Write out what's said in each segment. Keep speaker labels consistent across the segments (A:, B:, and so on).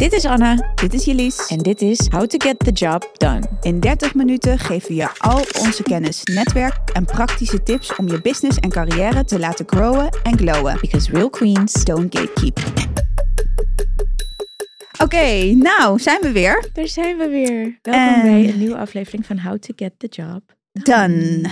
A: Dit is Anna
B: Dit is Jelise.
A: en dit is How to Get the Job Done.
B: In 30 minuten geven we je al onze kennis, netwerk en praktische tips om je business en carrière te laten growen en glowen.
A: Because real queens
B: Don't gatekeep. Oké, nou zijn we weer.
A: Daar zijn we weer. Welkom
B: En-
A: bij een nieuwe aflevering van How to Get the Job
B: Done.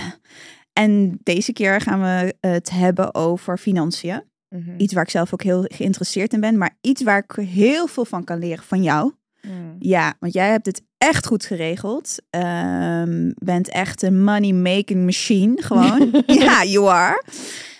B: En deze keer gaan we het hebben over financiën.
A: Mhm.
B: Iets waar ik zelf ook heel geïnteresseerd in ben, maar iets waar ik heel veel van kan leren van jou.
A: Mm.
B: Ja, want jij hebt het echt goed geregeld. Ehm, bent echt een money making machine, gewoon. ja, you are.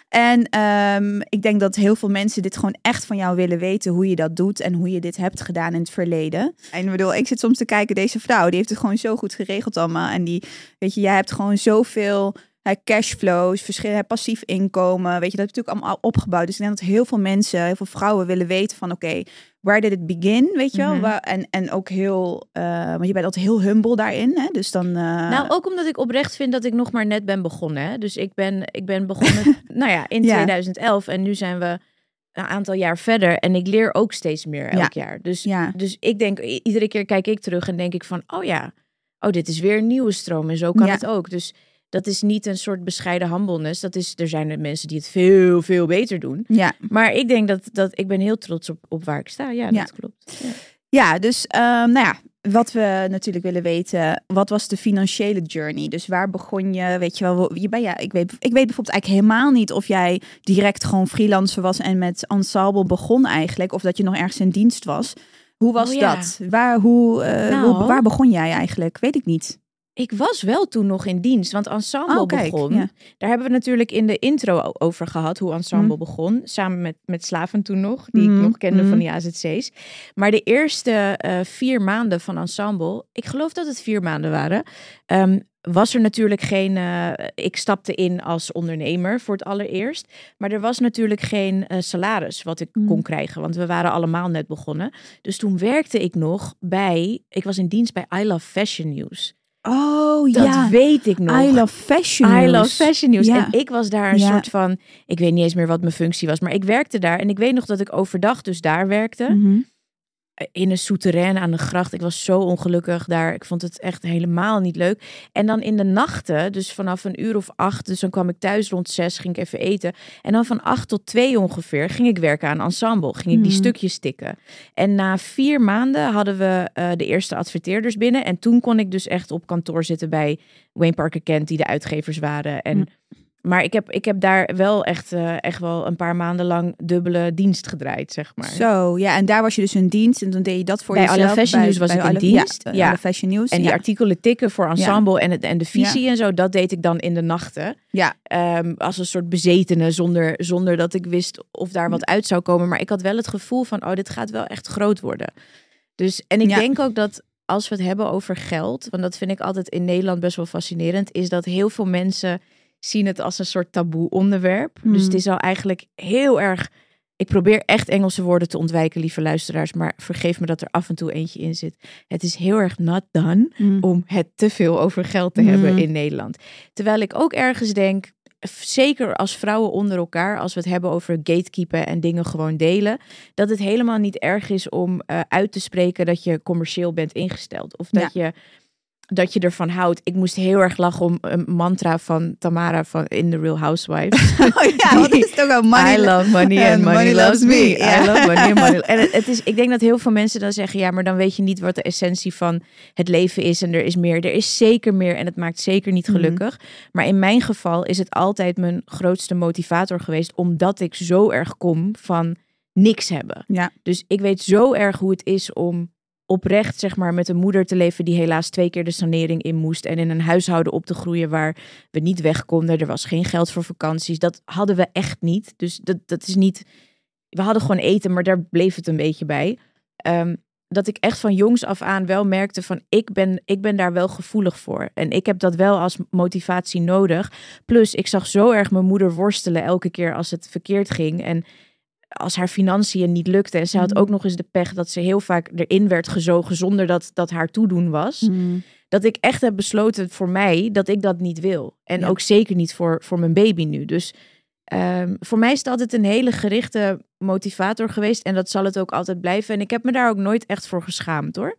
B: En ehm, ik denk dat heel veel mensen dit gewoon echt van jou willen weten hoe je dat doet en hoe je dit hebt gedaan in het verleden. En ik bedoel, ik zit soms te kijken, deze vrouw, die heeft het gewoon zo goed geregeld allemaal. En die, weet je, jij hebt gewoon zoveel cashflows, verschillende passief inkomen, weet je, dat heb je natuurlijk allemaal opgebouwd. Dus ik denk dat heel veel mensen, heel veel vrouwen willen weten van, oké, waar did it begin, weet je wel?
A: Mhm.
B: En, en ook heel, eh, want je bent altijd heel humble daarin, hè? Dus dan... eh,
A: Nou, ook omdat ik oprecht vind dat ik nog maar net ben begonnen. Hè? Dus ik ben, ik ben begonnen, nou ja, in
B: Ja.
A: 2011 en nu zijn we een aantal jaar verder en ik leer ook steeds meer elk jaar. Dus,
B: ja.
A: dus ik denk, iedere keer kijk ik terug en denk ik van, oh ja, oh dit is weer een nieuwe stroom en zo kan
B: Ja.
A: het ook. Dus dat is niet een soort bescheiden humbleness. Dat is, er zijn er mensen die het veel, veel beter doen.
B: Ja.
A: Maar ik denk dat, dat ik ben heel trots op, op waar ik sta. Ja,
B: Ja.
A: dat klopt. Ja.
B: Ja, dus ehm, nou ja, wat we natuurlijk willen weten, wat was de financiële journey? Dus waar begon je, weet je wel, je ben, ja, ik, weet, ik weet bijvoorbeeld eigenlijk helemaal niet of jij direct gewoon freelancer was en met ensemble begon eigenlijk, of dat je nog ergens in dienst was. Hoe was
A: Oh ja.
B: dat? Waar, hoe, eh,
A: Nou.
B: hoe- waar begon jij eigenlijk? Weet ik niet.
A: Ik was wel toen nog in dienst, want Ensemble
B: Oh, kijk,
A: begon.
B: ja.
A: Daar hebben we natuurlijk in de intro over gehad, hoe Ensemble begon. Samen met, met Slaven toen nog, die
B: Mhm,
A: ik nog kende
B: mhm.
A: van die AZC's. Maar de eerste eh, vier maanden van Ensemble, ik geloof dat het vier maanden waren, ehm, was er natuurlijk geen... eh, ik stapte in als ondernemer voor het allereerst. Maar er was natuurlijk geen eh, salaris wat ik
B: Mhm.
A: kon krijgen, want we waren allemaal net begonnen. Dus toen werkte ik nog bij... Ik was in dienst bij I Love Fashion News.
B: Oh
A: Dat
B: ja,
A: weet ik nog.
B: I love fashion.
A: I
B: news.
A: love fashion news.
B: Ja.
A: En ik was daar een
B: Ja.
A: soort van, ik weet niet eens meer wat mijn functie was, maar ik werkte daar. En ik weet nog dat ik overdag dus daar werkte.
B: Mhm.
A: In een souterrain aan de gracht. Ik was zo ongelukkig daar. Ik vond het echt helemaal niet leuk. En dan in de nachten, dus vanaf een uur of acht, dus dan kwam ik thuis rond zes, ging ik even eten. En dan van acht tot twee ongeveer ging ik werken aan ensemble. Ging ik die
B: Mhm.
A: stukjes stikken. En na vier maanden hadden we eh, de eerste adverteerders binnen. En toen kon ik dus echt op kantoor zitten bij Wayne Parker Kent, die de uitgevers waren. En,
B: Mm.
A: Maar ik heb, ik heb daar wel echt, eh, echt wel een paar maanden lang dubbele dienst gedraaid, zeg maar.
B: Zo, ja, en daar was je dus in dienst en dan deed je dat voor
A: Bij
B: jezelf.
A: Alle Fashion News was ik in
B: Alle-
A: dienst,
B: Ja, bij
A: ja.
B: Alle Fashion News.
A: En die
B: ja.
A: artikelen tikken voor ensemble en, het, en de visie en zo, dat deed ik dan in de nachten.
B: Ja.
A: Ehm, als een soort bezetene, zonder, zonder dat ik wist of daar wat uit zou komen. Maar ik had wel het gevoel van, oh, dit gaat wel echt groot worden. Dus, en ik
B: Ja.
A: denk ook dat als we het hebben over geld, want dat vind ik altijd in Nederland best wel fascinerend, is dat heel veel mensen zien het als een soort taboe onderwerp.
B: Hmm.
A: Dus het is al eigenlijk heel erg... Ik probeer echt Engelse woorden te ontwijken, lieve luisteraars. Maar vergeef me dat er af en toe eentje in zit. Het is heel erg not done
B: Mm.
A: om het te veel over geld te hebben
B: Mm.
A: in Nederland. Terwijl ik ook ergens denk, zeker als vrouwen onder elkaar, als we het hebben over gatekeepen en dingen gewoon delen, dat het helemaal niet erg is om eh, uit te spreken dat je commercieel bent ingesteld. Of dat je dat je ervan houdt. Ik moest heel erg lachen om een mantra van Tamara van in The Real Housewives.
B: Oh ja, want het is toch wel money.
A: I love money and money, loves me. I love money and money. En het, het is, ik denk dat heel veel mensen dan zeggen, ja, maar dan weet je niet wat de essentie van het leven is en er is meer. Er is zeker meer en het maakt zeker niet
B: Mhm.
A: gelukkig. Maar in mijn geval is het altijd mijn grootste motivator geweest, omdat ik zo erg kom van niks hebben.
B: Ja.
A: Dus ik weet zo erg hoe het is om oprecht, zeg maar, met een moeder te leven die helaas twee keer de sanering in moest en in een huishouden op te groeien waar we niet weg konden. Er was geen geld voor vakanties. Dat hadden we echt niet. Dus dat, dat is niet. We hadden gewoon eten, maar daar bleef het een beetje bij. Ehm, dat ik echt van jongs af aan wel merkte van ik ben, ik ben daar wel gevoelig voor. En ik heb dat wel als motivatie nodig. Plus, ik zag zo erg mijn moeder worstelen elke keer als het verkeerd ging. En als haar financiën niet lukte. En ze had
B: Mhm.
A: ook nog eens de pech dat ze heel vaak erin werd gezogen zonder dat dat haar toedoen was.
B: Mm.
A: Dat ik echt heb besloten voor mij dat ik dat niet wil. En
B: Ja.
A: ook zeker niet voor, voor mijn baby nu. Dus ehm, voor mij is het altijd een hele gerichte motivator geweest en dat zal het ook altijd blijven. En ik heb me daar ook nooit echt voor geschaamd hoor.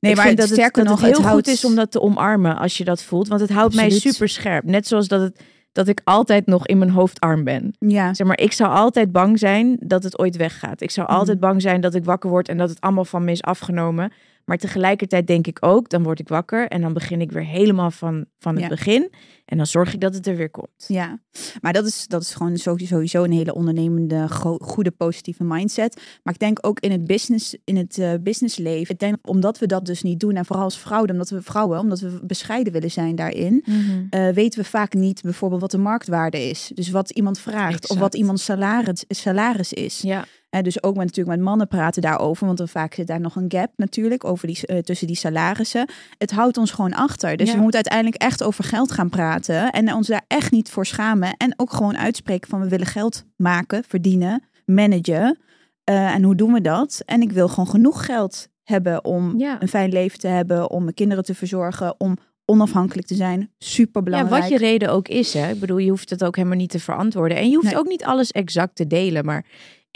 B: Nee,
A: ik
B: maar
A: vind dat het, dat
B: nog,
A: het heel
B: het houdt...
A: goed is om dat te omarmen als je dat voelt. Want het houdt mij super scherp. Net zoals dat, het, dat ik altijd nog in mijn hoofd arm ben.
B: Ja,
A: Zeg maar, ik zou altijd bang zijn dat het ooit weggaat. Ik zou
B: Mhm.
A: altijd bang zijn dat ik wakker word en dat het allemaal van me is afgenomen. Maar tegelijkertijd denk ik ook, dan word ik wakker en dan begin ik weer helemaal van, van het
B: Ja.
A: begin. En dan zorg ik dat het er weer komt.
B: ja. Maar dat is, dat is gewoon sowieso een hele ondernemende, go- goede, positieve mindset. Maar ik denk ook in het, business, in het eh, businessleven. Ik denk omdat we dat dus niet doen. En vooral als vrouwen, omdat we vrouwen, omdat we bescheiden willen zijn daarin. eh, weten we vaak niet bijvoorbeeld wat de marktwaarde is. Dus wat iemand vraagt of wat iemands salaris, salaris is.
A: Ja,
B: Eh, dus ook met, natuurlijk met mannen praten daarover, want dan vaak zit daar nog een gap natuurlijk over die, eh, tussen die salarissen. Het houdt ons gewoon achter. Dus
A: Ja.
B: we moeten uiteindelijk echt over geld gaan praten en ons daar echt niet voor schamen. En ook gewoon uitspreken van we willen geld maken, verdienen, managen. Eh, en hoe doen we dat? En ik wil gewoon genoeg geld hebben om
A: Ja.
B: een fijn leven te hebben, om mijn kinderen te verzorgen, om onafhankelijk te zijn. Super
A: ja, wat je reden ook is. Hè. Ik bedoel, je hoeft het ook helemaal niet te verantwoorden. En je hoeft
B: Nee.
A: ook niet alles exact te delen. Maar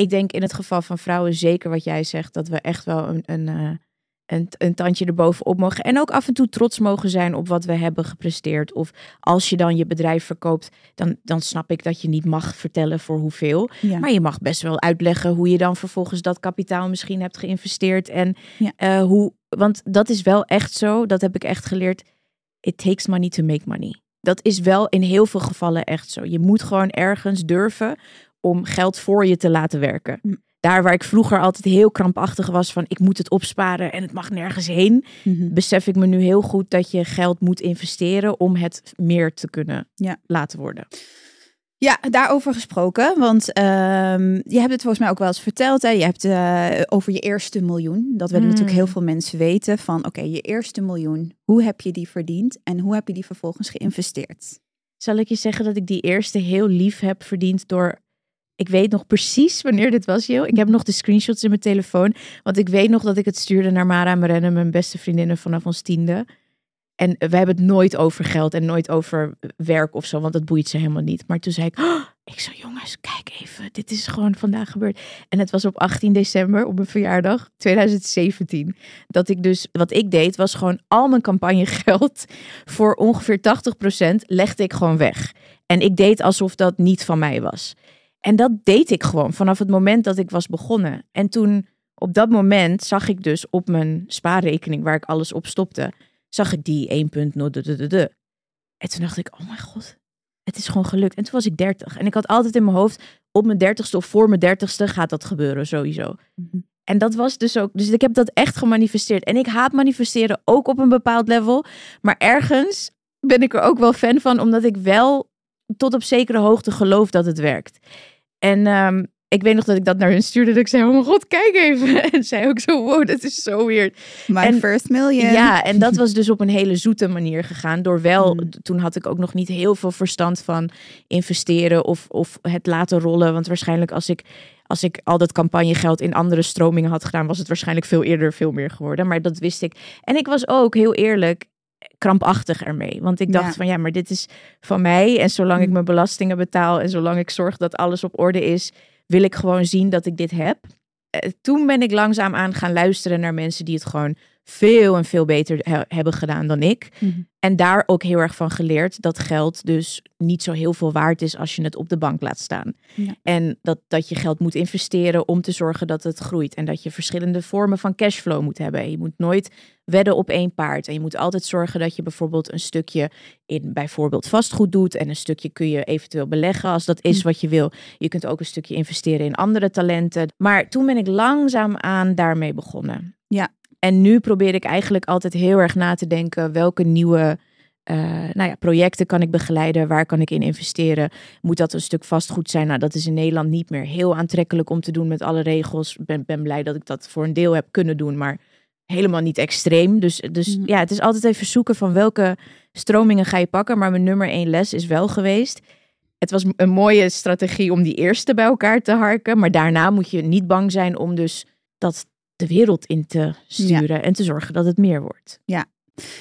A: ik denk in het geval van vrouwen zeker wat jij zegt. Dat we echt wel een, een, eh, een, een tandje erbovenop mogen. En ook af en toe trots mogen zijn op wat we hebben gepresteerd. Of als je dan je bedrijf verkoopt, dan, dan snap ik dat je niet mag vertellen voor hoeveel.
B: Ja.
A: Maar je mag best wel uitleggen hoe je dan vervolgens dat kapitaal misschien hebt geïnvesteerd. En
B: Ja.
A: eh, hoe, want dat is wel echt zo, dat heb ik echt geleerd. It takes money to make money. Dat is wel in heel veel gevallen echt zo. Je moet gewoon ergens durven om geld voor je te laten werken.
B: Hm.
A: Daar waar ik vroeger altijd heel krampachtig was van ik moet het opsparen en het mag nergens heen,
B: Mhm.
A: besef ik me nu heel goed dat je geld moet investeren om het meer te kunnen
B: Ja.
A: laten worden.
B: Ja, daarover gesproken. Want ehm, je hebt het volgens mij ook wel eens verteld. Hè? Je hebt eh, over je eerste miljoen. Dat willen
A: Mm.
B: natuurlijk heel veel mensen weten. Van oké, je eerste miljoen. Hoe heb je die verdiend? En hoe heb je die vervolgens geïnvesteerd?
A: Zal ik je zeggen dat ik die eerste heel lief heb verdiend door. Ik weet nog precies wanneer dit was, joh. Ik heb nog de screenshots in mijn telefoon. Want ik weet nog dat ik het stuurde naar Mara en Marenne, mijn beste vriendinnen vanaf ons tiende. En we hebben het nooit over geld en nooit over werk of zo, want dat boeit ze helemaal niet. Maar toen zei ik, "Oh," ik zo jongens, kijk even, dit is gewoon vandaag gebeurd. En het was op 18 december, op mijn verjaardag, 2017. Dat ik dus, wat ik deed, was gewoon al mijn campagnegeld voor ongeveer 80% legde ik gewoon weg. En ik deed alsof dat niet van mij was. En dat deed ik gewoon vanaf het moment dat ik was begonnen. En toen, op dat moment, zag ik dus op mijn spaarrekening, waar ik alles op stopte, zag ik die 1.0. de- de- de- de. En toen dacht ik, oh mijn god, het is gewoon gelukt. En toen was ik 30. En ik had altijd in mijn hoofd, op mijn 30ste of voor mijn 30ste gaat dat gebeuren, sowieso. En dat was dus ook, dus ik heb dat echt gemanifesteerd. En ik haat manifesteren ook op een bepaald level. Maar ergens ben ik er ook wel fan van, omdat ik wel tot op zekere hoogte geloof dat het werkt. En ehm, ik weet nog dat ik dat naar hun stuurde. Dat ik zei, oh mijn god, kijk even. En zij ook zo, wow, dat is zo weird.
B: My
A: En-
B: first million.
A: Ja, en dat was dus op een hele zoete manier gegaan. Door wel,
B: Mm.
A: toen had ik ook nog niet heel veel verstand van investeren of, of het laten rollen. Want waarschijnlijk als ik, als ik al dat campagnegeld in andere stromingen had gedaan, was het waarschijnlijk veel eerder veel meer geworden. Maar dat wist ik. En ik was ook heel eerlijk krampachtig ermee. Want ik dacht
B: Ja.
A: van ja, maar dit is van mij. En zolang ik
B: Mm.
A: mijn belastingen betaal en zolang ik zorg dat alles op orde is, wil ik gewoon zien dat ik dit heb. Eh, Toen ben ik langzaam aan gaan luisteren naar mensen die het gewoon veel en veel beter he- hebben gedaan dan ik.
B: Mhm.
A: En daar ook heel erg van geleerd dat geld dus niet zo heel veel waard is als je het op de bank laat staan.
B: Ja.
A: En dat, dat je geld moet investeren om te zorgen dat het groeit. En dat je verschillende vormen van cashflow moet hebben. En je moet nooit wedden op één paard. En je moet altijd zorgen dat je bijvoorbeeld een stukje in bijvoorbeeld vastgoed doet. En een stukje kun je eventueel beleggen als dat is
B: Hm.
A: wat je wil. Je kunt ook een stukje investeren in andere talenten. Maar toen ben ik langzaam aan daarmee begonnen.
B: Ja.
A: En nu probeer ik eigenlijk altijd heel erg na te denken welke nieuwe eh, nou ja, projecten kan ik begeleiden, waar kan ik in investeren. Moet dat een stuk vastgoed zijn? Nou, dat is in Nederland niet meer heel aantrekkelijk om te doen met alle regels. Ik ben, ben blij dat ik dat voor een deel heb kunnen doen, maar helemaal niet extreem. Dus, dus
B: Mhm.
A: ja, het is altijd even zoeken van welke stromingen ga je pakken. Maar mijn nummer één les is wel geweest. Het was een mooie strategie om die eerste bij elkaar te harken. Maar daarna moet je niet bang zijn om dus dat de wereld in te sturen en te zorgen dat het meer wordt.
B: Ja,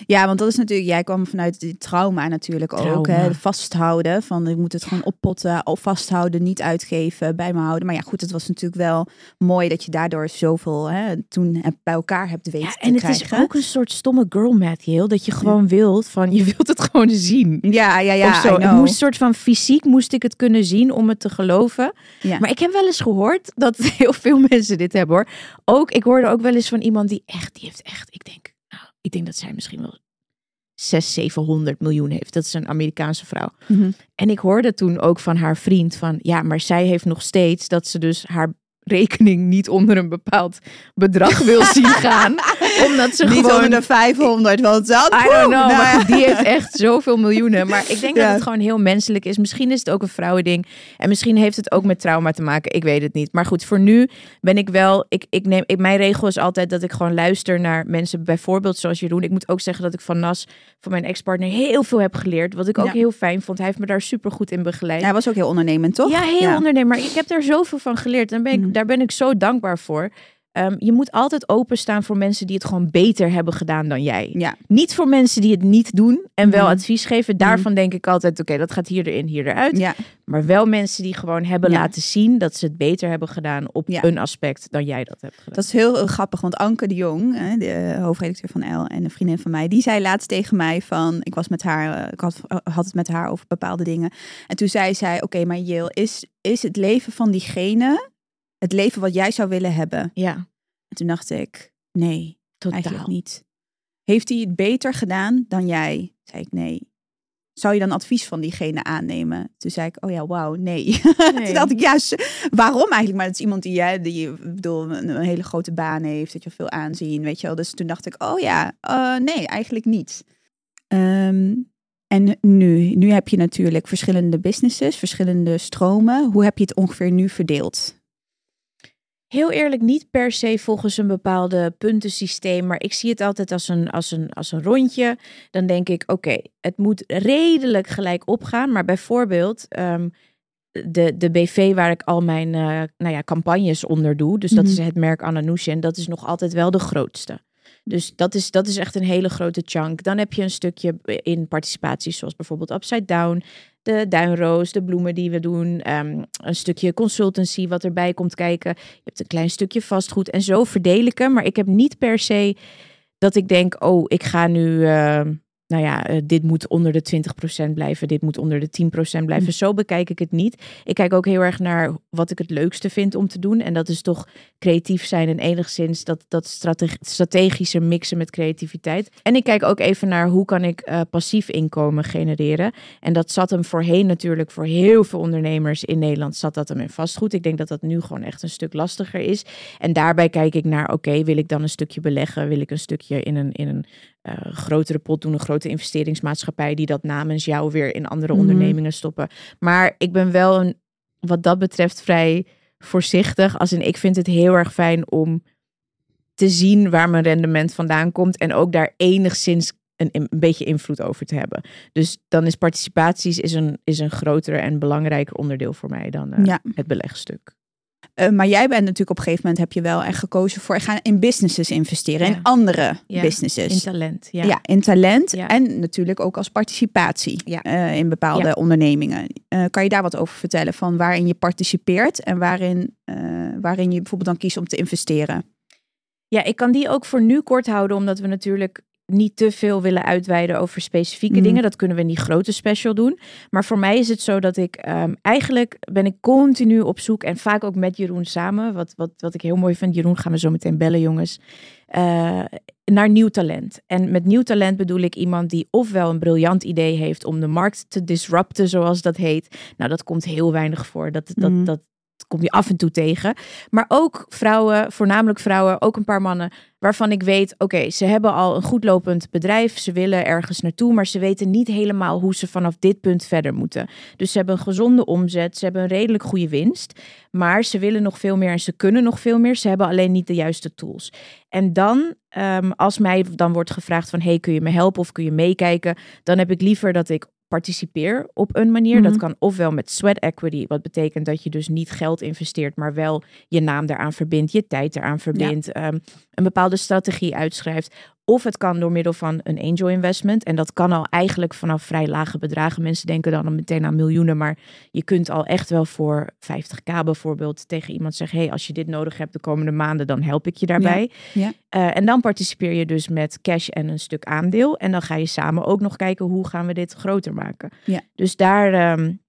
B: want dat is natuurlijk, jij kwam vanuit die trauma natuurlijk ook. Hè? Vasthouden van ik moet het gewoon oppotten, of vasthouden, niet uitgeven, bij me houden. Maar ja, goed, het was natuurlijk wel mooi dat je daardoor zoveel hè, toen bij elkaar hebt weten
A: Ja, en het
B: krijgen.
A: is ook een soort stomme girl math, heel dat je gewoon wilt van, je wilt het gewoon zien.
B: Ja, ja, ja.
A: of zo. Het moest soort van fysiek moest ik het kunnen zien om het te geloven.
B: Ja.
A: Maar ik heb wel eens gehoord dat heel veel mensen dit hebben hoor. Ook, ik hoorde ook wel eens van iemand die echt, die heeft echt, ik denk, ik denk dat zij misschien wel 600, 700 miljoen heeft. Dat is een Amerikaanse vrouw.
B: Mhm.
A: En ik hoorde toen ook van haar vriend van, ja, maar zij heeft nog steeds dat ze dus haar rekening niet onder een bepaald bedrag wil zien gaan. Omdat ze
B: Niet
A: gewoon...
B: onder de 500, want dat...
A: I don't know,
B: Nou
A: maar
B: ja.
A: die heeft echt zoveel miljoenen. Maar ik denk
B: Ja.
A: dat het gewoon heel menselijk is. Misschien is het ook een vrouwending. En misschien heeft het ook met trauma te maken. Ik weet het niet. Maar goed, voor nu ben ik wel... Ik, ik neem, ik, mijn regel is altijd dat ik gewoon luister naar mensen. Bijvoorbeeld zoals Jeroen. Ik moet ook zeggen dat ik van Nas, van mijn ex-partner, heel veel heb geleerd. Wat ik ook
B: Ja.
A: heel fijn vond. Hij heeft me daar super goed in begeleid.
B: Hij was ook heel ondernemend, toch?
A: Ja, heel ondernemer. Maar ik heb daar zoveel van geleerd. En ben ik,
B: Mhm.
A: daar ben ik zo dankbaar voor. Ehm, je moet altijd openstaan voor mensen die het gewoon beter hebben gedaan dan jij.
B: Ja.
A: Niet voor mensen die het niet doen en wel
B: Mhm.
A: advies geven. Daarvan denk ik altijd, oké, dat gaat hier erin, hier eruit.
B: Ja.
A: Maar wel mensen die gewoon hebben
B: Ja.
A: laten zien dat ze het beter hebben gedaan op een aspect dan jij dat hebt gedaan.
B: Dat is heel, heel grappig, want Anke de Jong, hè, de eh, hoofdredacteur van L en een vriendin van mij, die zei laatst tegen mij van, ik was met haar, eh, ik had, had het met haar over bepaalde dingen. En toen zei zij, oké, maar Jill, is, is het leven van diegene het leven wat jij zou willen hebben?
A: Ja,
B: En toen dacht ik, nee,
A: totaal.
B: eigenlijk niet. Heeft hij het beter gedaan dan jij? Zei ik, nee. Zou je dan advies van diegene aannemen? Toen zei ik, oh ja, wauw, nee. Toen dacht ik, ja, s- waarom eigenlijk? Maar het is iemand die, hè, die bedoel, een, een hele grote baan heeft, dat je veel aanzien, weet je wel. Dus toen dacht ik, oh ja, eh, nee, eigenlijk niet. Ehm, en nu, nu heb je natuurlijk verschillende businesses, verschillende stromen. Hoe heb je het ongeveer nu verdeeld?
A: Heel eerlijk, niet per se volgens een bepaalde puntensysteem, maar ik zie het altijd als een, als een, als een rondje. Dan denk ik, oké, het moet redelijk gelijk opgaan. Maar bijvoorbeeld ehm, de, de BV waar ik al mijn eh, nou ja, campagnes onder doe, dus dat
B: Mhm.
A: is het merk Ananouche en dat is nog altijd wel de grootste. Dus dat is, dat is echt een hele grote chunk. Dan heb je een stukje in participaties, zoals bijvoorbeeld Upside Down, de duinroos, de bloemen die we doen, ehm, een stukje consultancy wat erbij komt kijken. Je hebt een klein stukje vastgoed en zo verdeel hem. Maar ik heb niet per se dat ik denk, oh, ik ga nu, eh, nou ja, eh, dit moet onder de 20% blijven, dit moet onder de 10% blijven.
B: Hm.
A: Zo bekijk ik het niet. Ik kijk ook heel erg naar wat ik het leukste vind om te doen. En dat is toch creatief zijn en enigszins dat, dat strate- strategische mixen met creativiteit. En ik kijk ook even naar hoe kan ik eh, passief inkomen genereren. En dat zat hem voorheen natuurlijk voor heel veel ondernemers in Nederland zat dat hem in vastgoed. Ik denk dat dat nu gewoon echt een stuk lastiger is. En daarbij kijk ik naar, oké, wil ik dan een stukje beleggen? Wil ik een stukje in een, in een eh, grotere pot doen, een grote investeringsmaatschappij die dat namens jou weer in andere
B: Mhm.
A: ondernemingen stoppen. Maar ik ben wel een, wat dat betreft vrij voorzichtig. Als in, ik vind het heel erg fijn om te zien waar mijn rendement vandaan komt en ook daar enigszins een, een beetje invloed over te hebben. Dus dan is participaties is een, is een groter en belangrijker onderdeel voor mij dan eh,
B: Ja.
A: het belegstuk.
B: Eh, maar jij bent natuurlijk op een gegeven moment heb je wel echt gekozen voor ik ga in businesses investeren,
A: Ja.
B: in andere
A: Ja,
B: businesses.
A: In talent, ja.
B: Ja. in talent en natuurlijk ook als participatie eh, in bepaalde ondernemingen. Eh, kan je daar wat over vertellen van waarin je participeert en waarin, waarin je bijvoorbeeld dan kiest om te investeren?
A: Ja, ik kan die ook voor nu kort houden, omdat we natuurlijk niet te veel willen uitweiden over specifieke
B: Mhm.
A: dingen. Dat kunnen we in die grote special doen. Maar voor mij is het zo dat ik ehm, eigenlijk ben ik continu op zoek en vaak ook met Jeroen samen. Wat, wat, wat ik heel mooi vind. Jeroen gaan we zo meteen bellen, jongens. eh, naar nieuw talent. En met nieuw talent bedoel ik iemand die ofwel een briljant idee heeft om de markt te disrupten, zoals dat heet. Nou, dat komt heel weinig voor. Dat, dat,
B: Mhm.
A: dat kom je af en toe tegen. Maar ook vrouwen, voornamelijk vrouwen, ook een paar mannen, waarvan ik weet, oké, ze hebben al een goed lopend bedrijf, ze willen ergens naartoe, maar ze weten niet helemaal hoe ze vanaf dit punt verder moeten. Dus ze hebben een gezonde omzet, ze hebben een redelijk goede winst, maar ze willen nog veel meer en ze kunnen nog veel meer. Ze hebben alleen niet de juiste tools. En dan, ehm, als mij dan wordt gevraagd van, hey, kun je me helpen of kun je meekijken, dan heb ik liever dat ik participeer op een manier. Dat
B: Mhm.
A: kan ofwel met sweat equity, wat betekent dat je dus niet geld investeert, maar wel je naam daaraan verbindt, je tijd eraan verbindt, ehm, een bepaalde strategie uitschrijft. Of het kan door middel van een angel investment. En dat kan al eigenlijk vanaf vrij lage bedragen. Mensen denken dan meteen aan miljoenen. Maar je kunt al echt wel voor 50k bijvoorbeeld tegen iemand zeggen: hey, als je dit nodig hebt de komende maanden, dan help ik je daarbij.
B: Ja.
A: Uh, en dan participeer je dus met cash en een stuk aandeel. En dan ga je samen ook nog kijken hoe gaan we dit groter maken.
B: Ja.
A: Dus daar. Um,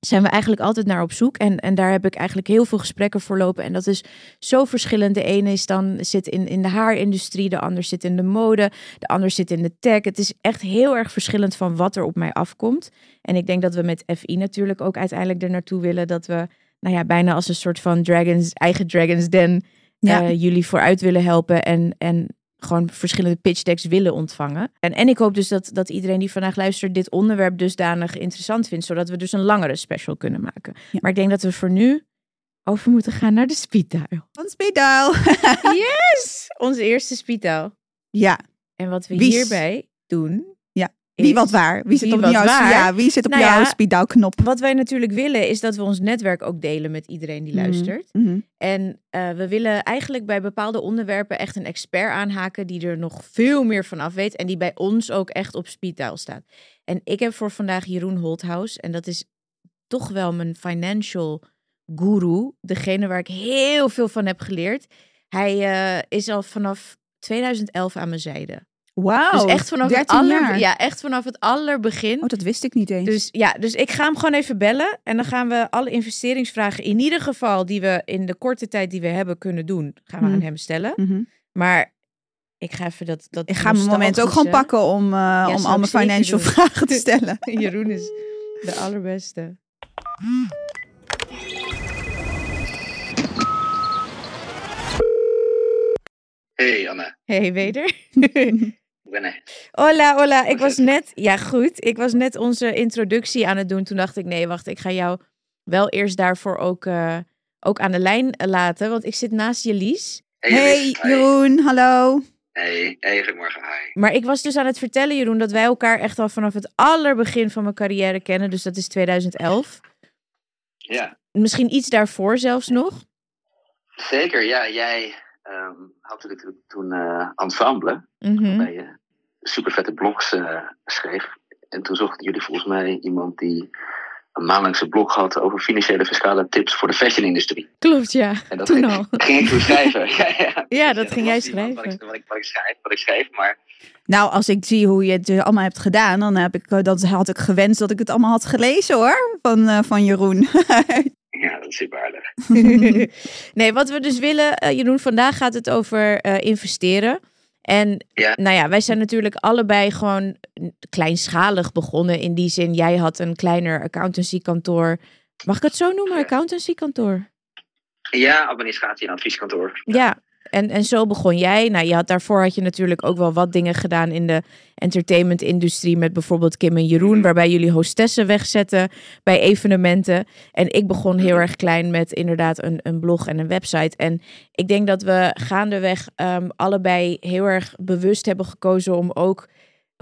A: zijn we eigenlijk altijd naar op zoek. En, en daar heb ik eigenlijk heel veel gesprekken voor lopen. En dat is zo verschillend. De ene is dan zit in, in de haarindustrie, de ander zit in de mode, de ander zit in de tech. Het is echt heel erg verschillend van wat er op mij afkomt. En ik denk dat we met FI natuurlijk ook uiteindelijk er naartoe willen dat we, nou ja, bijna als een soort van dragons, eigen dragons den. Ja. Uh, jullie vooruit willen helpen en, en gewoon verschillende pitch decks willen ontvangen. En, en ik hoop dus dat, dat iedereen die vandaag luistert dit onderwerp dusdanig interessant vindt, zodat we dus een langere special kunnen maken.
B: Ja.
A: Maar ik denk dat we voor nu over moeten gaan naar de speed dial.
B: Van speed dial.
A: yes! Onze eerste speed dial.
B: Ja.
A: En wat we hierbij doen...
B: Wie wat waar? Wie zit
A: Wie
B: op jouw,
A: waar?
B: ja, wie zit op
A: Nou
B: jouw
A: ja. Wat wij natuurlijk willen is dat we ons netwerk ook delen met iedereen die
B: Mhm.
A: luistert.
B: Mhm.
A: En eh, we willen eigenlijk bij bepaalde onderwerpen echt een expert aanhaken die er nog veel meer van af weet en die bij ons ook echt op speed dial staat. En ik heb voor vandaag Jeroen Holthaus en dat is toch wel mijn financial guru, degene waar ik heel veel van heb geleerd. Hij eh, is al vanaf 2011 aan mijn zijde.
B: Wauw.
A: dus echt vanaf, het
B: 13
A: aller,
B: jaar.
A: ja, echt vanaf het allerbegin.
B: Oh, dat wist ik niet eens.
A: Dus ja, dus ik ga hem gewoon even bellen. En dan gaan we alle investeringsvragen, in ieder geval die we in de korte tijd die we hebben kunnen doen, gaan we
B: Mhm.
A: aan hem stellen.
B: Mhm.
A: Maar ik ga even dat. dat
B: Ik ga mijn moment ook gewoon pakken om, eh, om al mijn financial
A: doen.
B: vragen te stellen.
A: Jeroen is de allerbeste.
C: Hey Anne,
A: Hey, weder.
C: ik ben er.
A: Hola, hola. Ik was net, ja goed, ik was net onze introductie aan het doen. Toen dacht ik, nee, wacht, ik ga jou wel eerst daarvoor ook, eh, ook aan de lijn laten. Want ik zit naast Jelies.
B: Hey
C: Lies.
B: Jeroen, hallo.
C: Hey, hey, goedemorgen, hi.
A: Maar ik was dus aan het vertellen, Jeroen, dat wij elkaar echt al vanaf het allerbegin van mijn carrière kennen. Dus dat is 2011.
C: Ja,
A: Misschien iets daarvoor zelfs nog.
C: zeker. Ja, jij ehm, had natuurlijk toen eh Ensemble,
A: Mhm.
C: waarbij je super vette blogs eh, schreef. En toen zochten jullie volgens mij iemand die een maandelijkse blog had over financiële fiscale tips voor de fashion-industrie.
A: Klopt, ja.
C: En dat
A: Toen
C: ging,
A: al.
C: ging ik toen schrijven. ja, ja.
A: Ja, dat
C: Ja,
A: ging jij
C: Wat
A: schrijven.
C: ik, wat, ik, wat, ik schrijf, wat ik schreef, maar
B: Nou, als ik zie hoe je het allemaal hebt gedaan, dan heb ik, eh, dat had ik gewenst dat ik het allemaal had gelezen hoor. Van, eh, van Jeroen.
C: ja, dat is super aardig.
A: nee, wat we dus willen, Jeroen, vandaag gaat het over investeren. En
C: Ja.
A: nou ja, wij zijn natuurlijk allebei gewoon kleinschalig begonnen. In die zin, jij had een kleiner accountancykantoor. Mag ik het zo noemen, accountancykantoor?
C: Ja, administratie en advieskantoor.
A: Ja, en, en zo begon jij. Nou, je had, daarvoor had je natuurlijk ook wel wat dingen gedaan in de entertainment-industrie. Met bijvoorbeeld Kim en Jeroen,
C: Mhm.
A: waarbij jullie hostessen wegzetten bij evenementen. En ik begon heel
C: Mhm.
A: erg klein met inderdaad een, een blog en een website. En ik denk dat we gaandeweg ehm, allebei heel erg bewust hebben gekozen om ook.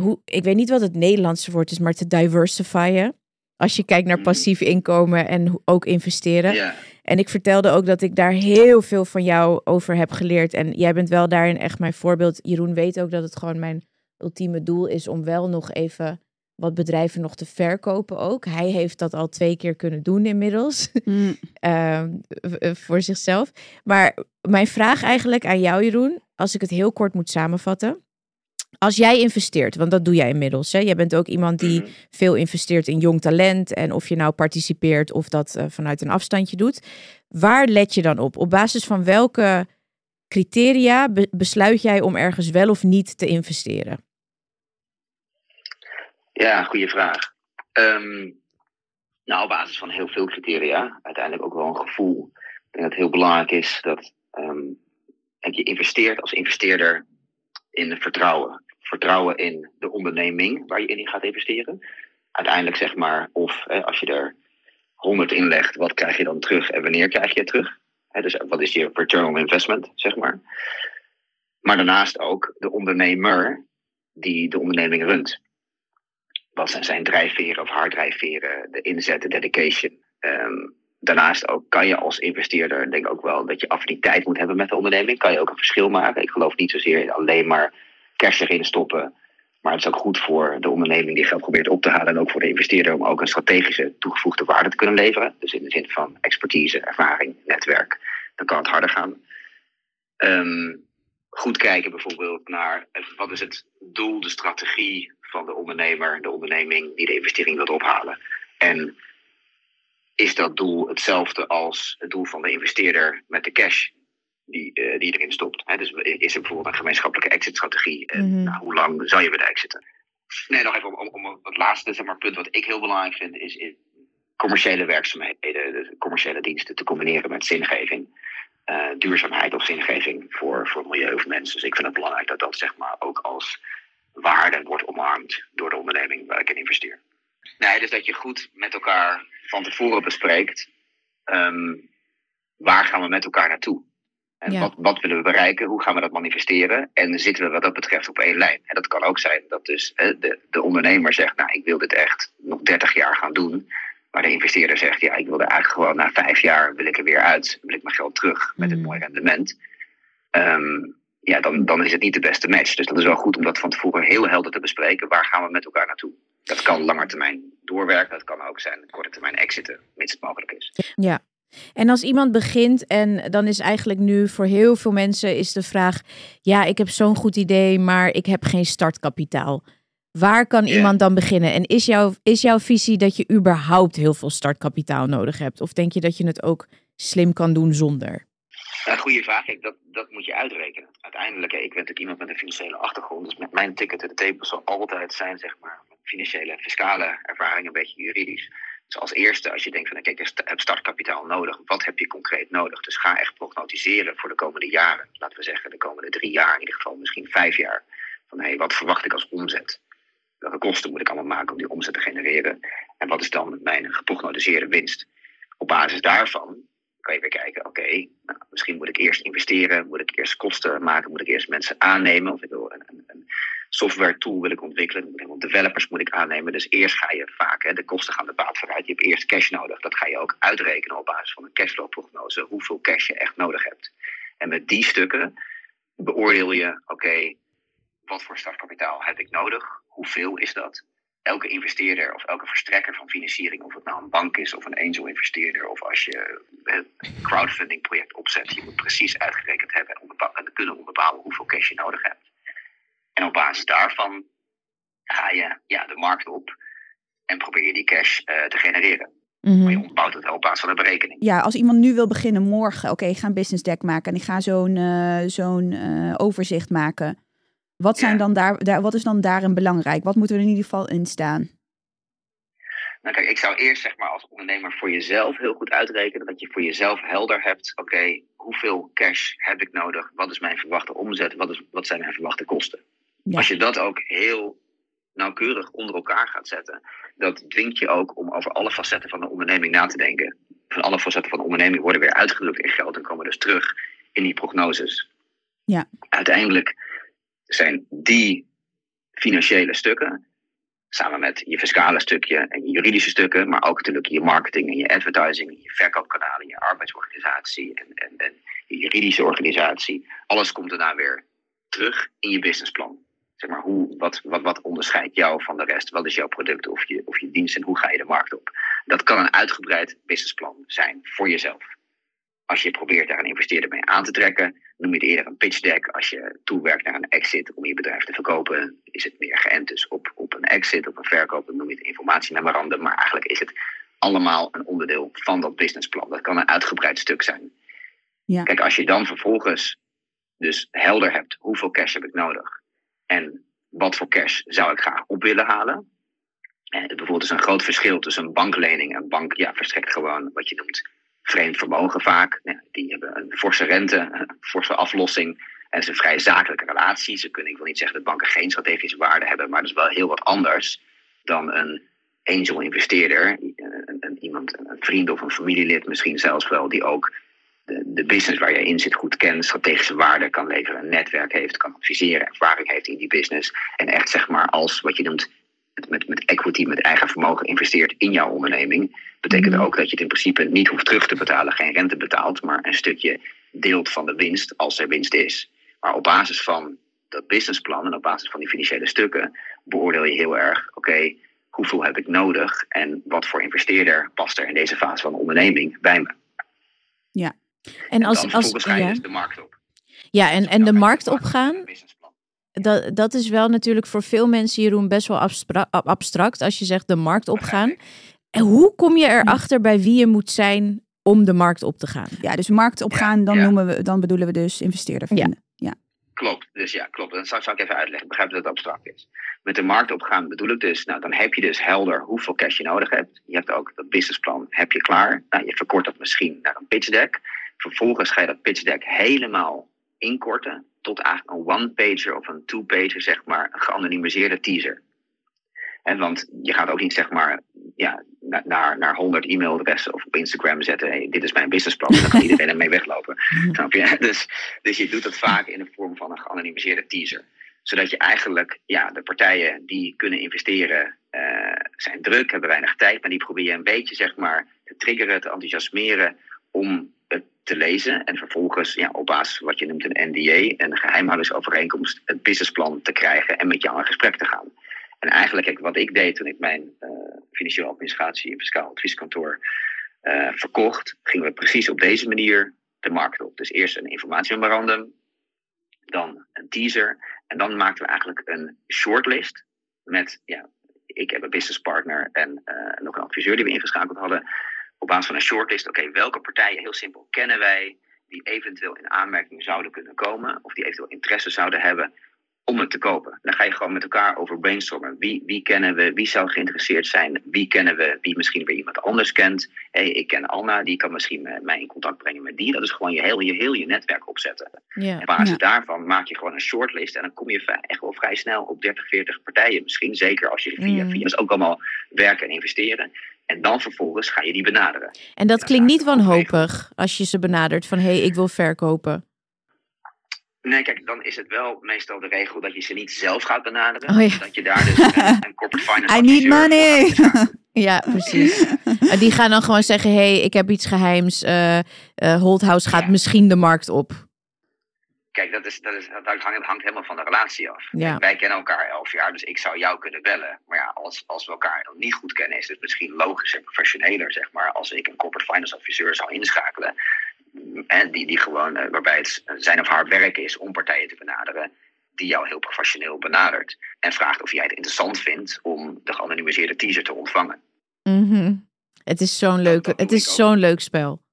A: Hoe, ik weet niet wat het Nederlandse woord is, maar te diversifyen. Als je kijkt naar
C: Mhm.
A: passief inkomen en ook investeren.
C: Ja,
A: En ik vertelde ook dat ik daar heel veel van jou over heb geleerd. En jij bent wel daarin echt mijn voorbeeld. Jeroen weet ook dat het gewoon mijn ultieme doel is om wel nog even wat bedrijven nog te verkopen ook. Hij heeft dat al twee keer kunnen doen inmiddels.
B: Mm.
A: Ehm, eh, voor zichzelf. Maar mijn vraag eigenlijk aan jou, Jeroen, als ik het heel kort moet samenvatten. Als jij investeert, want dat doe jij inmiddels. Hè? Jij bent ook iemand die
C: Mhm.
A: veel investeert in jong talent. En of je nou participeert of dat eh, vanuit een afstandje doet. Waar let je dan op? Op basis van welke criteria be- besluit jij om ergens wel of niet te investeren?
C: Ja, goede vraag. Ehm, nou, op basis van heel veel criteria. Uiteindelijk ook wel een gevoel. Ik denk dat het heel belangrijk is dat kijk, je investeert als investeerder in vertrouwen. Vertrouwen in de onderneming waar je in gaat investeren. Uiteindelijk zeg maar, of hè, als je er 100 inlegt, wat krijg je dan terug en wanneer krijg je het terug? Hè, dus wat is je return on investment, zeg maar. Maar daarnaast ook de ondernemer die de onderneming runt wat zijn zijn drijfveren of haar drijfveren, de inzet, de dedication. Ehm, daarnaast ook kan je als investeerder, denk ik ook wel, dat je affiniteit moet hebben met de onderneming. Kan je ook een verschil maken. Ik geloof niet zozeer in alleen maar cash erin stoppen. Maar het is ook goed voor de onderneming die geld probeert op te halen. En ook voor de investeerder om ook een strategische toegevoegde waarde te kunnen leveren. Dus in de zin van expertise, ervaring, netwerk. Dan kan het harder gaan. Um, goed kijken bijvoorbeeld naar wat is het doel, de strategie van de ondernemer, de onderneming die de investering wil ophalen. En is dat doel hetzelfde als het doel van de investeerder met de cash die, uh, die erin stopt? Hè? Dus is er bijvoorbeeld een gemeenschappelijke exit-strategie? En mm -hmm. nou, hoe lang zou je willen exiten? Nee, nog even om, om, om het laatste zeg maar, punt wat ik heel belangrijk vind, is, is commerciële werkzaamheden, dus commerciële diensten te combineren met zingeving uh, duurzaamheid of zingeving voor, voor milieu of mensen. Dus ik vind het belangrijk dat dat zeg maar ook als waarde wordt omarmd door de onderneming waar ik in investeer. Nee, dus dat je goed met elkaar van tevoren bespreekt. Um, waar gaan we met elkaar naartoe? En ja. wat, wat willen we bereiken? Hoe gaan we dat manifesteren? En zitten we wat dat betreft op één lijn? En dat kan ook zijn dat dus de, de ondernemer zegt, nou ik wil dit echt nog 30 jaar gaan doen. Maar de investeerder zegt, ja, ik wil er eigenlijk gewoon na vijf jaar wil ik er weer uit. Wil ik mijn geld terug met een
A: Mm.
C: mooi rendement. Um, ja, dan, dan is het niet de beste match. Dus dat is wel goed om dat van tevoren heel helder te bespreken. Waar gaan we met elkaar naartoe? Dat kan langer termijn doorwerken. Dat kan ook zijn korte termijn exiten, mits het mogelijk is.
A: Ja. En als iemand begint en dan is eigenlijk nu voor heel veel mensen is de vraag... ja, ik heb zo'n goed idee, maar ik heb geen startkapitaal. Waar kan iemand dan beginnen? En is, jouw is jouw visie dat je überhaupt heel veel startkapitaal nodig hebt? Of denk je dat je het ook slim kan doen zonder?
C: Goede vraag. Kijk, dat, dat moet je uitrekenen. Uiteindelijk, ik ben natuurlijk iemand met een financiële achtergrond. Dus met mijn ticket to the table zal altijd zijn, zeg maar, financiële en fiscale ervaring, een beetje juridisch. Dus als eerste, als je denkt van, kijk, ik heb startkapitaal nodig. Wat heb je concreet nodig? Dus ga echt prognosticeren voor de komende jaren. Laten we zeggen, de komende drie jaar, in ieder geval misschien vijf jaar. Van, hé, hey, wat verwacht ik als omzet? Welke kosten moet ik allemaal maken om die omzet te genereren? En wat is dan mijn geprognosticeerde winst? Op basis daarvan kan je weer kijken, oké, nou, misschien moet ik eerst investeren, moet ik eerst kosten maken, moet ik eerst mensen aannemen, of ik wil een software tool wil ik ontwikkelen, helemaal developers moet ik aannemen. Dus eerst ga je vaak, hè, de kosten gaan de baat vooruit, je hebt eerst cash nodig. Dat ga je ook uitrekenen op basis van een cashflow-prognose, hoeveel cash je echt nodig hebt. En met die stukken beoordeel je, oké, wat voor startkapitaal heb ik nodig, hoeveel is dat? elke investeerder of elke verstrekker van financiering, of het nou een bank is of een angel investeerder, of als je een crowdfunding project opzet, je moet precies uitgerekend hebben en kunnen bepalen hoeveel cash je nodig hebt. En op basis daarvan ga je ja, de markt op en probeer je die cash uh, te genereren.
A: Mhm.
C: Maar je ontbouwt het op basis van een berekening.
B: Ja, als iemand nu wil beginnen morgen, oké, okay, ik ga een business deck maken en ik ga zo'n uh, zo'n uh, overzicht maken. Wat, zijn ja. dan daar, daar, wat is dan daarin belangrijk? Wat moeten we er in ieder geval in staan?
C: Nou kijk, ik zou eerst zeg maar als ondernemer voor jezelf heel goed uitrekenen. Dat je voor jezelf helder hebt, oké, okay, hoeveel cash heb ik nodig? Wat is mijn verwachte omzet? Wat, is, wat zijn mijn verwachte kosten? Ja. Als je dat ook heel nauwkeurig onder elkaar gaat zetten, dat dwingt je ook om over alle facetten van de onderneming na te denken. Van alle facetten van de onderneming worden weer uitgedrukt in geld en komen dus terug in die prognoses.
B: Ja.
C: Uiteindelijk zijn die financiële stukken, samen met je fiscale stukje en je juridische stukken, maar ook natuurlijk je marketing en je advertising, en je verkoopkanalen, je arbeidsorganisatie en, en, en je juridische organisatie, alles komt daarna weer terug in je businessplan. Zeg maar, hoe, wat, wat, wat onderscheidt jou van de rest? Wat is jouw product of je, of je dienst en hoe ga je de markt op? Dat kan een uitgebreid businessplan zijn voor jezelf. Als je probeert daar een investeerder mee aan te trekken, noem je het eerder een pitch deck. Als je toewerkt naar een exit om je bedrijf te verkopen, is het meer geënt dus op, op een exit, op een verkoop. Dan noem je het informatiememorandum. Maar eigenlijk is het allemaal een onderdeel van dat businessplan. Dat kan een uitgebreid stuk zijn.
B: Ja.
C: Kijk, als je dan vervolgens dus helder hebt hoeveel cash heb ik nodig en wat voor cash zou ik graag op willen halen. En bijvoorbeeld is een groot verschil tussen een banklening. Een bank ja, verstrekt gewoon wat je noemt vreemd vermogen vaak. Ja, die hebben een forse rente, een forse aflossing. En het is een vrij zakelijke relatie. Ze kunnen, ik wil niet zeggen dat banken geen strategische waarde hebben, maar dat is wel heel wat anders dan een angel investeerder. Een, een, iemand, een vriend of een familielid misschien zelfs wel, die ook de, de business waar je in zit goed kent, strategische waarde kan leveren, een netwerk heeft, kan adviseren, ervaring heeft in die business. En echt zeg maar als wat je noemt met, met equity, met eigen vermogen investeert in jouw onderneming, betekent
B: Mhm.
C: ook dat je het in principe niet hoeft terug te betalen, geen rente betaalt, maar een stukje deelt van de winst als er winst is. Maar op basis van dat businessplan en op basis van die financiële stukken beoordeel je heel erg, oké, hoeveel heb ik nodig en wat voor investeerder past er in deze fase van de onderneming bij me.
B: Ja.
A: En
C: En
A: als,
C: dan
A: als,
C: vervolgens ga je
A: ja.
C: dus de markt op.
A: ja, en,
C: Dus
A: en de markt opgaan, dat, dat is wel natuurlijk voor veel mensen, Jeroen, best wel abstra- abstract als je zegt de markt opgaan. En hoe kom je erachter bij wie je moet zijn om de markt op te gaan?
B: Ja, dus markt opgaan, dan,
C: ja.
B: noemen we, dan bedoelen we dus investeerder
A: Ja.
B: vinden.
C: Klopt, dus ja, klopt. Dat zal, zal ik even uitleggen. Ik begrijp dat het abstract is. Met de markt opgaan bedoel ik dus, nou dan heb je dus helder hoeveel cash je nodig hebt. Je hebt ook dat businessplan, heb je klaar. Nou, je verkort dat misschien naar een pitch deck. Vervolgens ga je dat pitch deck helemaal inkorten tot eigenlijk een one-pager of een two-pager, zeg maar, een geanonimiseerde teaser. En want je gaat ook niet zeg maar ja, na- naar, naar 100 e-mailadressen of op Instagram zetten. Hey, dit is mijn businessplan. En dan kan iedereen ermee weglopen. Snap je? Dus, dus je doet dat vaak in de vorm van een geanonimiseerde teaser. Zodat je eigenlijk, ja, de partijen die kunnen investeren eh, zijn druk, hebben weinig tijd. Maar die probeer je een beetje zeg maar te triggeren, te enthousiasmeren om te lezen. En vervolgens ja, op basis van wat je noemt een NDA, een geheimhoudingsovereenkomst, het businessplan te krijgen en met jou in gesprek te gaan. En eigenlijk, wat ik deed toen ik mijn eh, financiële administratie en fiscaal advieskantoor eh, verkocht, gingen we precies op deze manier de markt op. Dus eerst een informatiememorandum, dan een teaser. En dan maakten we eigenlijk een shortlist met, ja, ik heb een businesspartner en eh, nog een adviseur die we ingeschakeld hadden. Op basis van een shortlist, oké, welke partijen, heel simpel, kennen wij die eventueel in aanmerking zouden kunnen komen of die eventueel interesse zouden hebben om het te kopen. Dan ga je gewoon met elkaar over brainstormen. Wie, wie kennen we? Wie zou geïnteresseerd zijn? Wie kennen we? Wie misschien weer iemand anders kent? hey, ik ken Alna, die kan misschien met mij in contact brengen met die. Dat is gewoon je heel je, heel je netwerk opzetten.
A: Ja.
C: En op basis
B: Ja.
C: daarvan maak je gewoon een shortlist. En dan kom je echt wel vrij snel op 30, 40 partijen. Misschien zeker als je via,
A: Mm.
C: via dat is ook allemaal werken en investeren. En dan vervolgens ga je die benaderen.
A: En dat klinkt niet wanhopig als je ze benadert van hé, hey, ik wil verkopen.
C: Nee, kijk, dan is het wel meestal de regel dat je ze niet zelf gaat benaderen.
A: Oh ja.
C: Dat je daar dus een, een corporate finance
B: I need money.
A: Ja, precies. En die gaan dan gewoon zeggen: hé, hey, ik heb iets geheims. eh eh, Holthouse gaat
C: Ja.
A: misschien de markt op.
C: Kijk, dat, is, dat, is, dat hangt, hangt helemaal van de relatie af.
A: Ja.
C: Wij kennen elkaar elf jaar, dus ik zou jou kunnen bellen. Maar ja, als, als we elkaar niet goed kennen, is het misschien logischer, professioneler, zeg maar, als ik een corporate finance adviseur zou inschakelen. En die, die gewoon, eh, waarbij het zijn of haar werk is om partijen te benaderen, die jou heel professioneel benadert. En vraagt of jij het interessant vindt om de geanonimiseerde teaser te ontvangen.
A: Mhm. Het is zo'n leuk,
C: dat doe
A: het is zo'n leuk spel.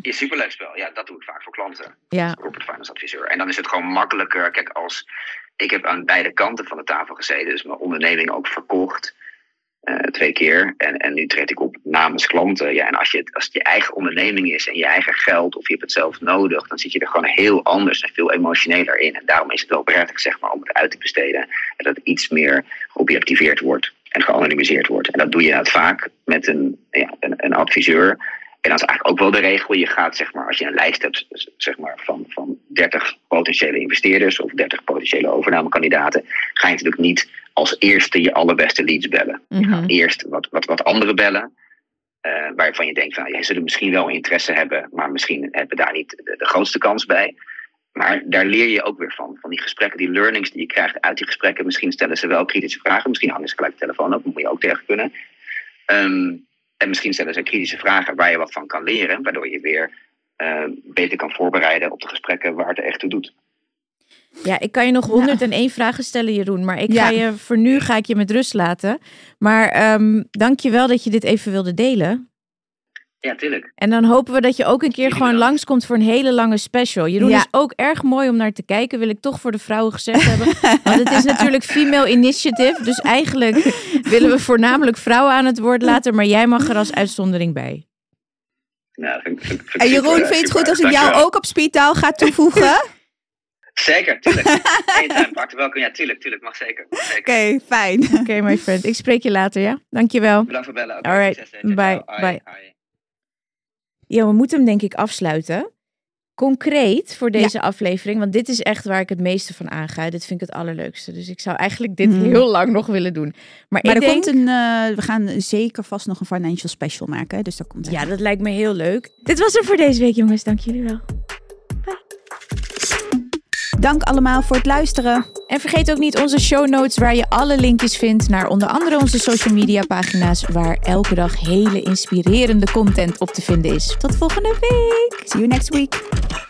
C: Is superleuk spel. Ja, dat doe ik vaak voor klanten.
A: Ja,
C: corporate finance adviseur. En dan is het gewoon makkelijker. Kijk, als ik heb aan beide kanten van de tafel gezeten, dus mijn onderneming ook verkocht. eh, twee keer. En, en nu treed ik op namens klanten. Ja, en als, je het, als het je eigen onderneming is en je eigen geld, of je hebt het zelf nodig, dan zit je er gewoon heel anders en veel emotioneler in. En daarom is het wel prettig, zeg maar, om het uit te besteden. En dat het iets meer geobjectiveerd wordt en geanonimiseerd wordt. En dat doe je vaak met een, ja, een, een adviseur. En dat is eigenlijk ook wel de regel. Je gaat, zeg maar, als je een lijst hebt zeg maar, van, van 30 potentiële investeerders of 30 potentiële overnamekandidaten, ga je natuurlijk niet als eerste je allerbeste leads bellen. Je
A: Mhm.
C: gaat eerst wat, wat, wat anderen bellen. eh, waarvan je denkt, van, jij zullen misschien wel interesse hebben, maar misschien hebben daar niet de, de grootste kans bij. Maar daar leer je ook weer van. Van die gesprekken, die learnings die je krijgt uit die gesprekken. Misschien stellen ze wel kritische vragen. Misschien hangen ze gelijk de telefoon op. Dat moet je ook tegen kunnen. Ehm, en misschien stellen ze kritische vragen waar je wat van kan leren. Waardoor je weer eh, beter kan voorbereiden op de gesprekken waar het er echt toe doet.
A: ja, ik kan je nog 101 vragen stellen, Jeroen. Maar ik
B: Ja.
A: ga je voor nu ga ik je met rust laten. Maar ehm dank je wel dat je dit even wilde delen.
C: Ja, tuurlijk.
A: En dan hopen we dat je ook een keer gewoon
C: bedankt.
A: langskomt voor een hele lange special. Jeroen
B: Ja.
A: is ook erg mooi om naar te kijken, wil ik toch voor de vrouwen gezegd hebben. Want het is natuurlijk female initiative. Dus eigenlijk willen we voornamelijk vrouwen aan het woord laten. Maar jij mag er als uitzondering bij.
C: Nou, vind, ik- vind, vind
B: En Jeroen,
C: super,
B: vind je het goed als ik jou ook op speedtaal ga toevoegen? Oké,
C: Zeker, tuurlijk. Anytime, hartelijk welkom. Ja, tuurlijk, tuurlijk. Mag zeker. Zeker.
B: fijn.
A: Oké, my friend. Ik spreek je later, ja? Dankjewel.
C: Bedankt voor bellen. Oké,
A: Alright,
C: succes, hè. Ciao,
A: bye, bye. Ja, we moeten hem denk ik afsluiten. Concreet voor deze aflevering, want dit is echt waar ik het meeste van aanga. Dit vind ik het allerleukste. Dus ik zou eigenlijk dit
B: Hmm.
A: heel lang nog willen doen. Maar,
B: Maar
A: ik
B: er
A: denk,
B: komt een, eh, we gaan zeker vast nog een financial special maken. Dus dat komt
A: ja, dat lijkt me heel leuk. Dit was het voor deze week, jongens. Dank jullie wel.
B: Dank allemaal voor het luisteren.
A: En vergeet ook niet onze show notes waar je alle linkjes vindt naar onder andere onze social media pagina's waar elke dag hele inspirerende content op te vinden is. Tot volgende week.
B: See you next week.